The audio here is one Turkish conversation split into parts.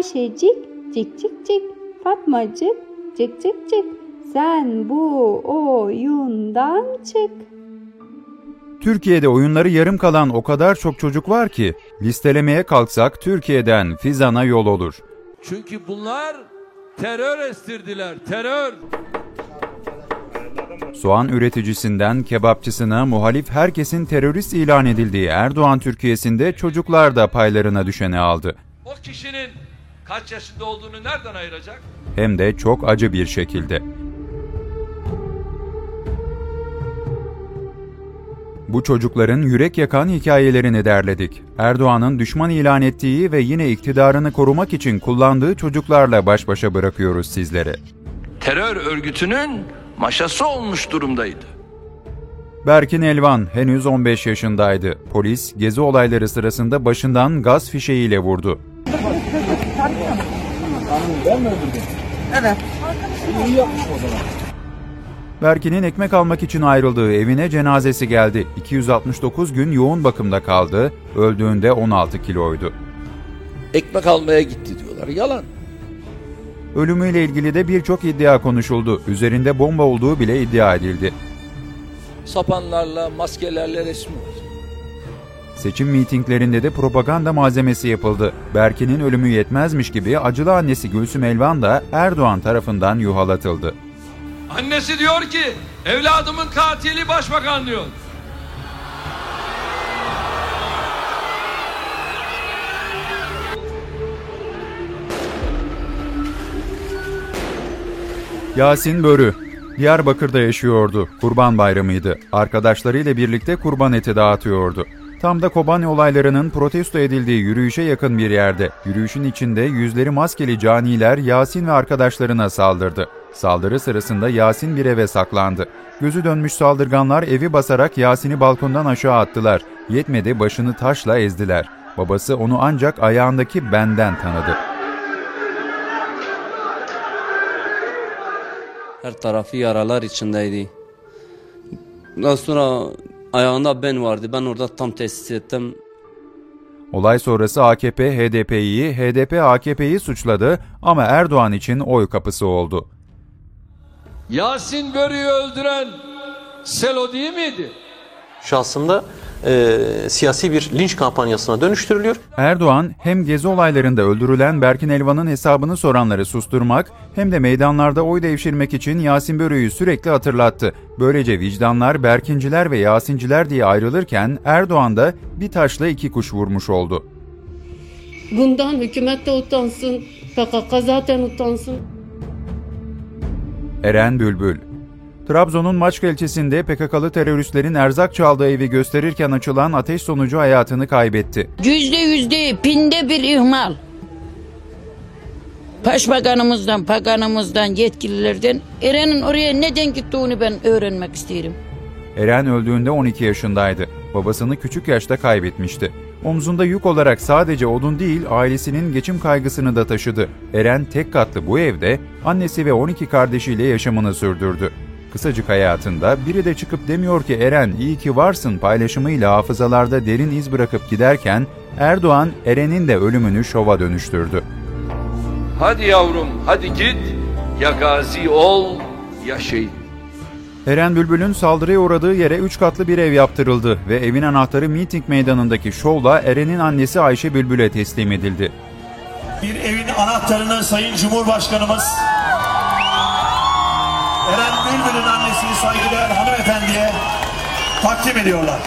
Ayşecik cik cik cik Fatmacık cik cik cik Sen bu oyundan çık. Türkiye'de oyunları yarım kalan o kadar çok çocuk var ki listelemeye kalksak Türkiye'den Fizan'a yol olur. Çünkü bunlar terör estirdiler, terör. Soğan üreticisinden kebapçısına muhalif herkesin terörist ilan edildiği Erdoğan Türkiye'sinde çocuklar da paylarına düşeni aldı. O kişinin kaç yaşında olduğunu nereden ayıracak? Hem de çok acı bir şekilde. Bu çocukların yürek yakan hikayelerini derledik. Erdoğan'ın düşman ilan ettiği ve yine iktidarını korumak için kullandığı çocuklarla baş başa bırakıyoruz sizlere. Terör örgütünün maşası olmuş durumdaydı. Berkin Elvan henüz 15 yaşındaydı. Polis gezi olayları sırasında başından gaz fişeğiyle vurdu. Evet. Berkin'in ekmek almak için ayrıldığı evine cenazesi geldi. 269 gün yoğun bakımda kaldı. Öldüğünde 16 kiloydu. Ekmek almaya gitti diyorlar. Yalan. Ölümüyle ilgili de birçok iddia konuşuldu. Üzerinde bomba olduğu bile iddia edildi. Sapanlarla, maskelerle resmi var. Seçim mitinglerinde de propaganda malzemesi yapıldı. Berkin'in ölümü yetmezmiş gibi acılı annesi Gülsüm Elvan da Erdoğan tarafından yuhalatıldı. Annesi diyor ki evladımın katili başbakan diyor. Yasin Börü Diyarbakır'da yaşıyordu. Kurban bayramıydı. Arkadaşlarıyla birlikte kurban eti dağıtıyordu. Tam da Kobani olaylarının protesto edildiği yürüyüşe yakın bir yerde. Yürüyüşün içinde yüzleri maskeli caniler Yasin ve arkadaşlarına saldırdı. Saldırı sırasında Yasin bir eve saklandı. Gözü dönmüş saldırganlar evi basarak Yasin'i balkondan aşağı attılar. Yetmedi başını taşla ezdiler. Babası onu ancak ayağındaki benden tanıdı. Her tarafı yaralar içindeydi. Daha sonra ayağında ben vardı. Ben orada tam tesis ettim. Olay sonrası AKP HDP'yi, HDP AKP'yi suçladı ama Erdoğan için oy kapısı oldu. Yasin Börü'yü öldüren Selo değil miydi? şahsında e, siyasi bir linç kampanyasına dönüştürülüyor. Erdoğan hem gezi olaylarında öldürülen Berkin Elvan'ın hesabını soranları susturmak hem de meydanlarda oy devşirmek için Yasin Börü'yü sürekli hatırlattı. Böylece vicdanlar Berkinciler ve Yasinciler diye ayrılırken Erdoğan da bir taşla iki kuş vurmuş oldu. Bundan hükümet de utansın, PKK zaten utansın. Eren Bülbül Trabzon'un Maçka ilçesinde PKK'lı teröristlerin erzak çaldığı evi gösterirken açılan ateş sonucu hayatını kaybetti. Yüzde yüzde pinde bir ihmal. Başbakanımızdan, paganımızdan, yetkililerden Eren'in oraya neden gittiğini ben öğrenmek isterim. Eren öldüğünde 12 yaşındaydı. Babasını küçük yaşta kaybetmişti. Omzunda yük olarak sadece odun değil ailesinin geçim kaygısını da taşıdı. Eren tek katlı bu evde annesi ve 12 kardeşiyle yaşamını sürdürdü. Kısacık hayatında biri de çıkıp demiyor ki Eren iyi ki varsın paylaşımıyla hafızalarda derin iz bırakıp giderken Erdoğan Eren'in de ölümünü şova dönüştürdü. Hadi yavrum hadi git ya gazi ol ya şehit. Eren Bülbül'ün saldırıya uğradığı yere 3 katlı bir ev yaptırıldı ve evin anahtarı miting meydanındaki şovla Eren'in annesi Ayşe Bülbül'e teslim edildi. Bir evin anahtarını Sayın Cumhurbaşkanımız Eren Bülbül'ün annesini saygıdeğer hanımefendiye takdim ediyorlar.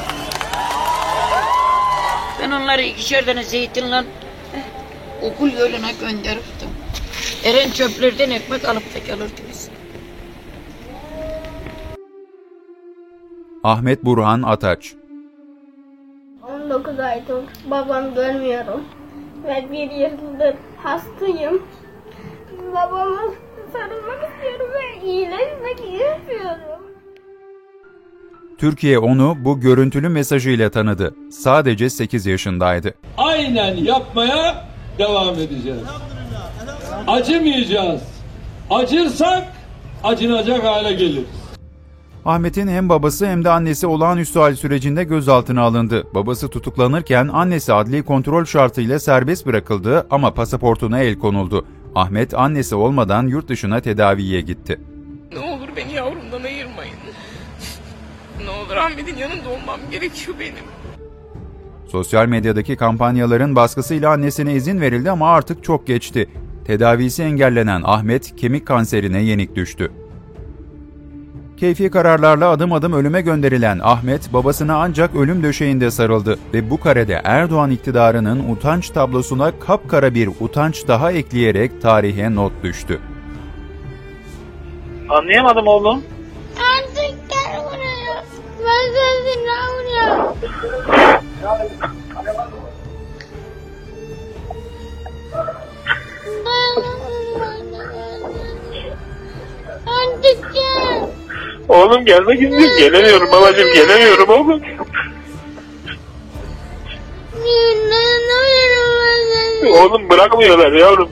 Ben onları ikişer tane zeytinle okul yoluna gönderirdim. Eren çöplerden ekmek alıp da gelirdi biz. Ahmet Burhan Ataç 19 aydır babamı görmüyorum. Ve bir yıldır hastayım. Babama sarılmak istiyorum ve iyileşmek istiyorum. Türkiye onu bu görüntülü mesajıyla tanıdı. Sadece 8 yaşındaydı. Aynen yapmaya devam edeceğiz. Acımayacağız. Acırsak acınacak hale geliriz. Ahmet'in hem babası hem de annesi olağanüstü hal sürecinde gözaltına alındı. Babası tutuklanırken annesi adli kontrol şartıyla serbest bırakıldı ama pasaportuna el konuldu. Ahmet annesi olmadan yurt dışına tedaviye gitti. Ne olur beni yavrumdan ayırmayın. Ne olur Ahmet'in yanında olmam gerekiyor benim. Sosyal medyadaki kampanyaların baskısıyla annesine izin verildi ama artık çok geçti. Tedavisi engellenen Ahmet kemik kanserine yenik düştü. Keyfi kararlarla adım adım ölüme gönderilen Ahmet babasına ancak ölüm döşeğinde sarıldı ve bu karede Erdoğan iktidarının utanç tablosuna kapkara bir utanç daha ekleyerek tarihe not düştü. Anlayamadım oğlum. Artık gel buraya. Ben seni Laura. Artık Oğlum gelmek istiyorum. Gelemiyorum babacığım gelemiyorum oğlum. Oğlum bırakmıyorlar yavrum.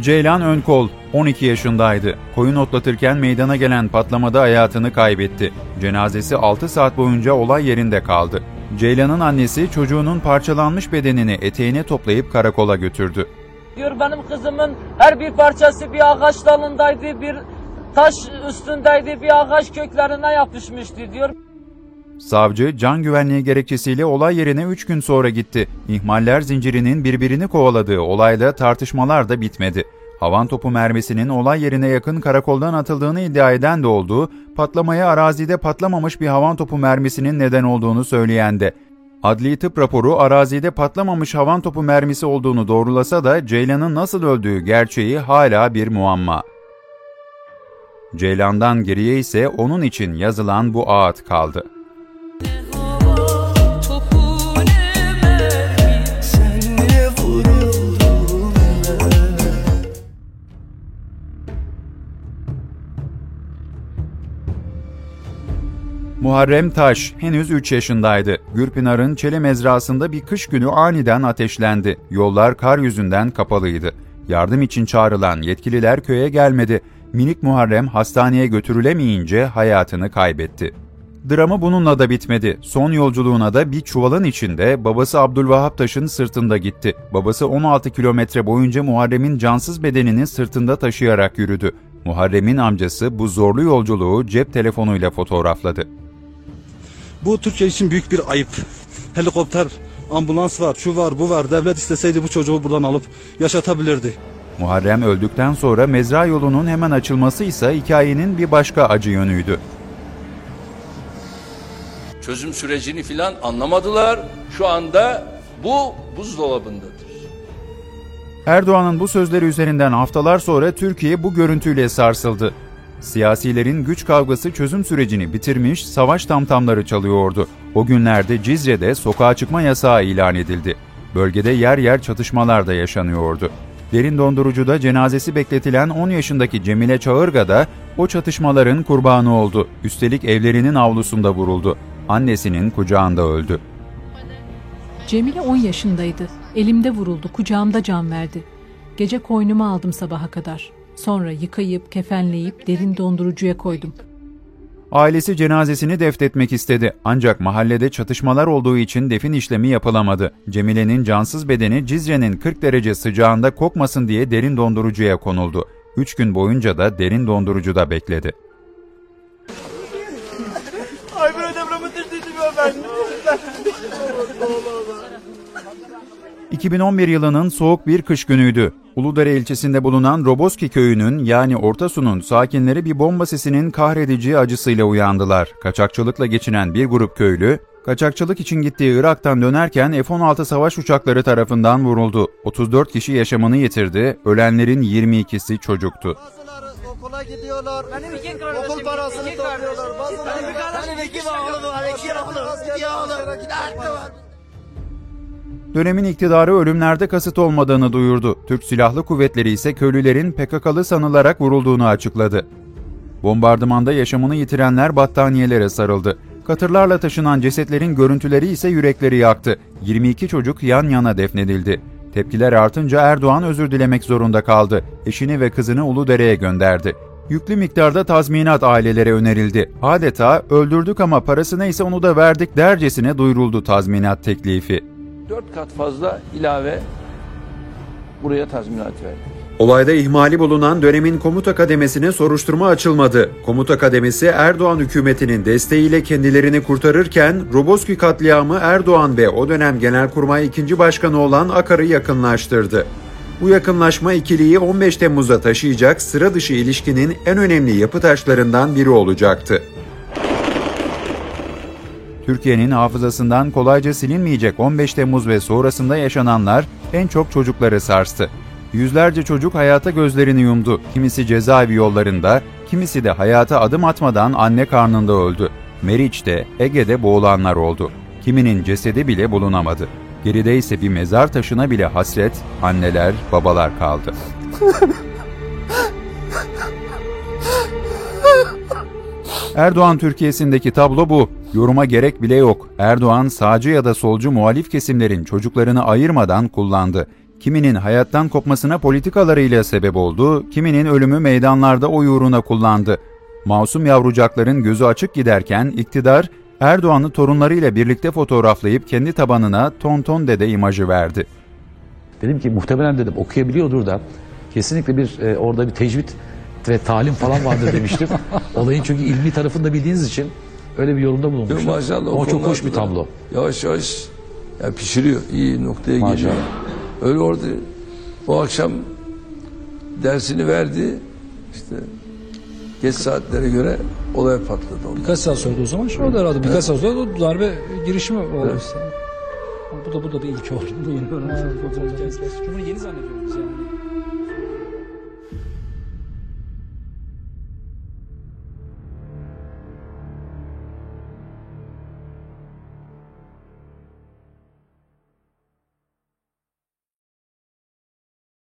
Ceylan Önkol 12 yaşındaydı. Koyun otlatırken meydana gelen patlamada hayatını kaybetti. Cenazesi 6 saat boyunca olay yerinde kaldı. Ceylan'ın annesi çocuğunun parçalanmış bedenini eteğine toplayıp karakola götürdü. Diyor benim kızımın her bir parçası bir ağaç dalındaydı, bir taş üstündeydi, bir ağaç köklerine yapışmıştı diyor. Savcı, can güvenliği gerekçesiyle olay yerine 3 gün sonra gitti. İhmaller zincirinin birbirini kovaladığı olayda tartışmalar da bitmedi. Havan topu mermisinin olay yerine yakın karakoldan atıldığını iddia eden de oldu, patlamaya arazide patlamamış bir havan topu mermisinin neden olduğunu söyleyen de. Adli tıp raporu arazide patlamamış havan topu mermisi olduğunu doğrulasa da Ceylan'ın nasıl öldüğü gerçeği hala bir muamma. Ceylan'dan geriye ise onun için yazılan bu ağıt kaldı. Muharrem Taş henüz 3 yaşındaydı. Gürpınar'ın Çele mezrasında bir kış günü aniden ateşlendi. Yollar kar yüzünden kapalıydı. Yardım için çağrılan yetkililer köye gelmedi. Minik Muharrem hastaneye götürülemeyince hayatını kaybetti. Dramı bununla da bitmedi. Son yolculuğuna da bir çuvalın içinde babası Abdülvahap Taş'ın sırtında gitti. Babası 16 kilometre boyunca Muharrem'in cansız bedenini sırtında taşıyarak yürüdü. Muharrem'in amcası bu zorlu yolculuğu cep telefonuyla fotoğrafladı. Bu Türkiye için büyük bir ayıp. Helikopter, ambulans var, şu var, bu var. Devlet isteseydi bu çocuğu buradan alıp yaşatabilirdi. Muharrem öldükten sonra mezra yolunun hemen açılması ise hikayenin bir başka acı yönüydü. Çözüm sürecini filan anlamadılar. Şu anda bu buzdolabındadır. Erdoğan'ın bu sözleri üzerinden haftalar sonra Türkiye bu görüntüyle sarsıldı. Siyasilerin güç kavgası çözüm sürecini bitirmiş, savaş tamtamları çalıyordu. O günlerde Cizre'de sokağa çıkma yasağı ilan edildi. Bölgede yer yer çatışmalar da yaşanıyordu. Derin dondurucuda cenazesi bekletilen 10 yaşındaki Cemile Çağırga da o çatışmaların kurbanı oldu. Üstelik evlerinin avlusunda vuruldu. Annesinin kucağında öldü. Cemile 10 yaşındaydı. Elimde vuruldu, kucağımda can verdi. Gece koynuma aldım sabaha kadar. Sonra yıkayıp, kefenleyip derin dondurucuya koydum. Ailesi cenazesini defnetmek istedi ancak mahallede çatışmalar olduğu için defin işlemi yapılamadı. Cemile'nin cansız bedeni Cizre'nin 40 derece sıcağında kokmasın diye derin dondurucuya konuldu. 3 gün boyunca da derin dondurucuda bekledi. Ben. 2011 yılının soğuk bir kış günüydü. Uludere ilçesinde bulunan Roboski köyünün yani Ortasu'nun sakinleri bir bomba sesinin kahredici acısıyla uyandılar. Kaçakçılıkla geçinen bir grup köylü, kaçakçılık için gittiği Irak'tan dönerken F-16 savaş uçakları tarafından vuruldu. 34 kişi yaşamını yitirdi, ölenlerin 22'si çocuktu. Okula gidiyorlar. Benim iki kardeşim. Okul parasını topluyorlar. Benim bir kardeşim. İki oğlum var. İki oğlum. İki oğlum. Dert var. Dönemin iktidarı ölümlerde kasıt olmadığını duyurdu. Türk Silahlı Kuvvetleri ise köylülerin PKK'lı sanılarak vurulduğunu açıkladı. Bombardımanda yaşamını yitirenler battaniyelere sarıldı. Katırlarla taşınan cesetlerin görüntüleri ise yürekleri yaktı. 22 çocuk yan yana defnedildi. Tepkiler artınca Erdoğan özür dilemek zorunda kaldı. Eşini ve kızını Uludere'ye gönderdi. Yüklü miktarda tazminat ailelere önerildi. Adeta öldürdük ama parası neyse onu da verdik dercesine duyuruldu tazminat teklifi. Dört kat fazla ilave buraya tazminat verdik. Olayda ihmali bulunan dönemin komuta kademesine soruşturma açılmadı. Komuta kademesi Erdoğan hükümetinin desteğiyle kendilerini kurtarırken Roboski katliamı Erdoğan ve o dönem Genelkurmay 2. Başkanı olan Akar'ı yakınlaştırdı. Bu yakınlaşma ikiliyi 15 Temmuz'a taşıyacak sıra dışı ilişkinin en önemli yapı taşlarından biri olacaktı. Türkiye'nin hafızasından kolayca silinmeyecek 15 Temmuz ve sonrasında yaşananlar en çok çocukları sarstı. Yüzlerce çocuk hayata gözlerini yumdu. Kimisi cezaevi yollarında, kimisi de hayata adım atmadan anne karnında öldü. Meriç'te, Ege'de boğulanlar oldu. Kiminin cesedi bile bulunamadı. Geride ise bir mezar taşına bile hasret, anneler, babalar kaldı. Erdoğan Türkiye'sindeki tablo bu. Yoruma gerek bile yok. Erdoğan sağcı ya da solcu muhalif kesimlerin çocuklarını ayırmadan kullandı. Kiminin hayattan kopmasına politikalarıyla sebep oldu, kiminin ölümü meydanlarda o uğruna kullandı. Masum yavrucakların gözü açık giderken iktidar Erdoğan'ı torunlarıyla birlikte fotoğraflayıp kendi tabanına tonton dede imajı verdi. Dedim ki muhtemelen dedim okuyabiliyordur da kesinlikle bir e, orada bir tecvid ve talim falan vardır demiştim. Olayın çünkü ilmi tarafını da bildiğiniz için öyle bir yorumda bulunmuştum. Yok, maşallah o Ama çok hoş bir tablo. Yavaş yavaş ya pişiriyor. iyi noktaya Maşallah. geliyor. Öyle orada o akşam dersini verdi. İşte geç saatlere göre olay patladı. Ondan. Birkaç saat sonra o zaman şurada herhalde birkaç saat sonra da darbe girişimi oldu. Evet. işte. Bu da bu da bir ilk oldu. Bunu yeni zannediyoruz yani.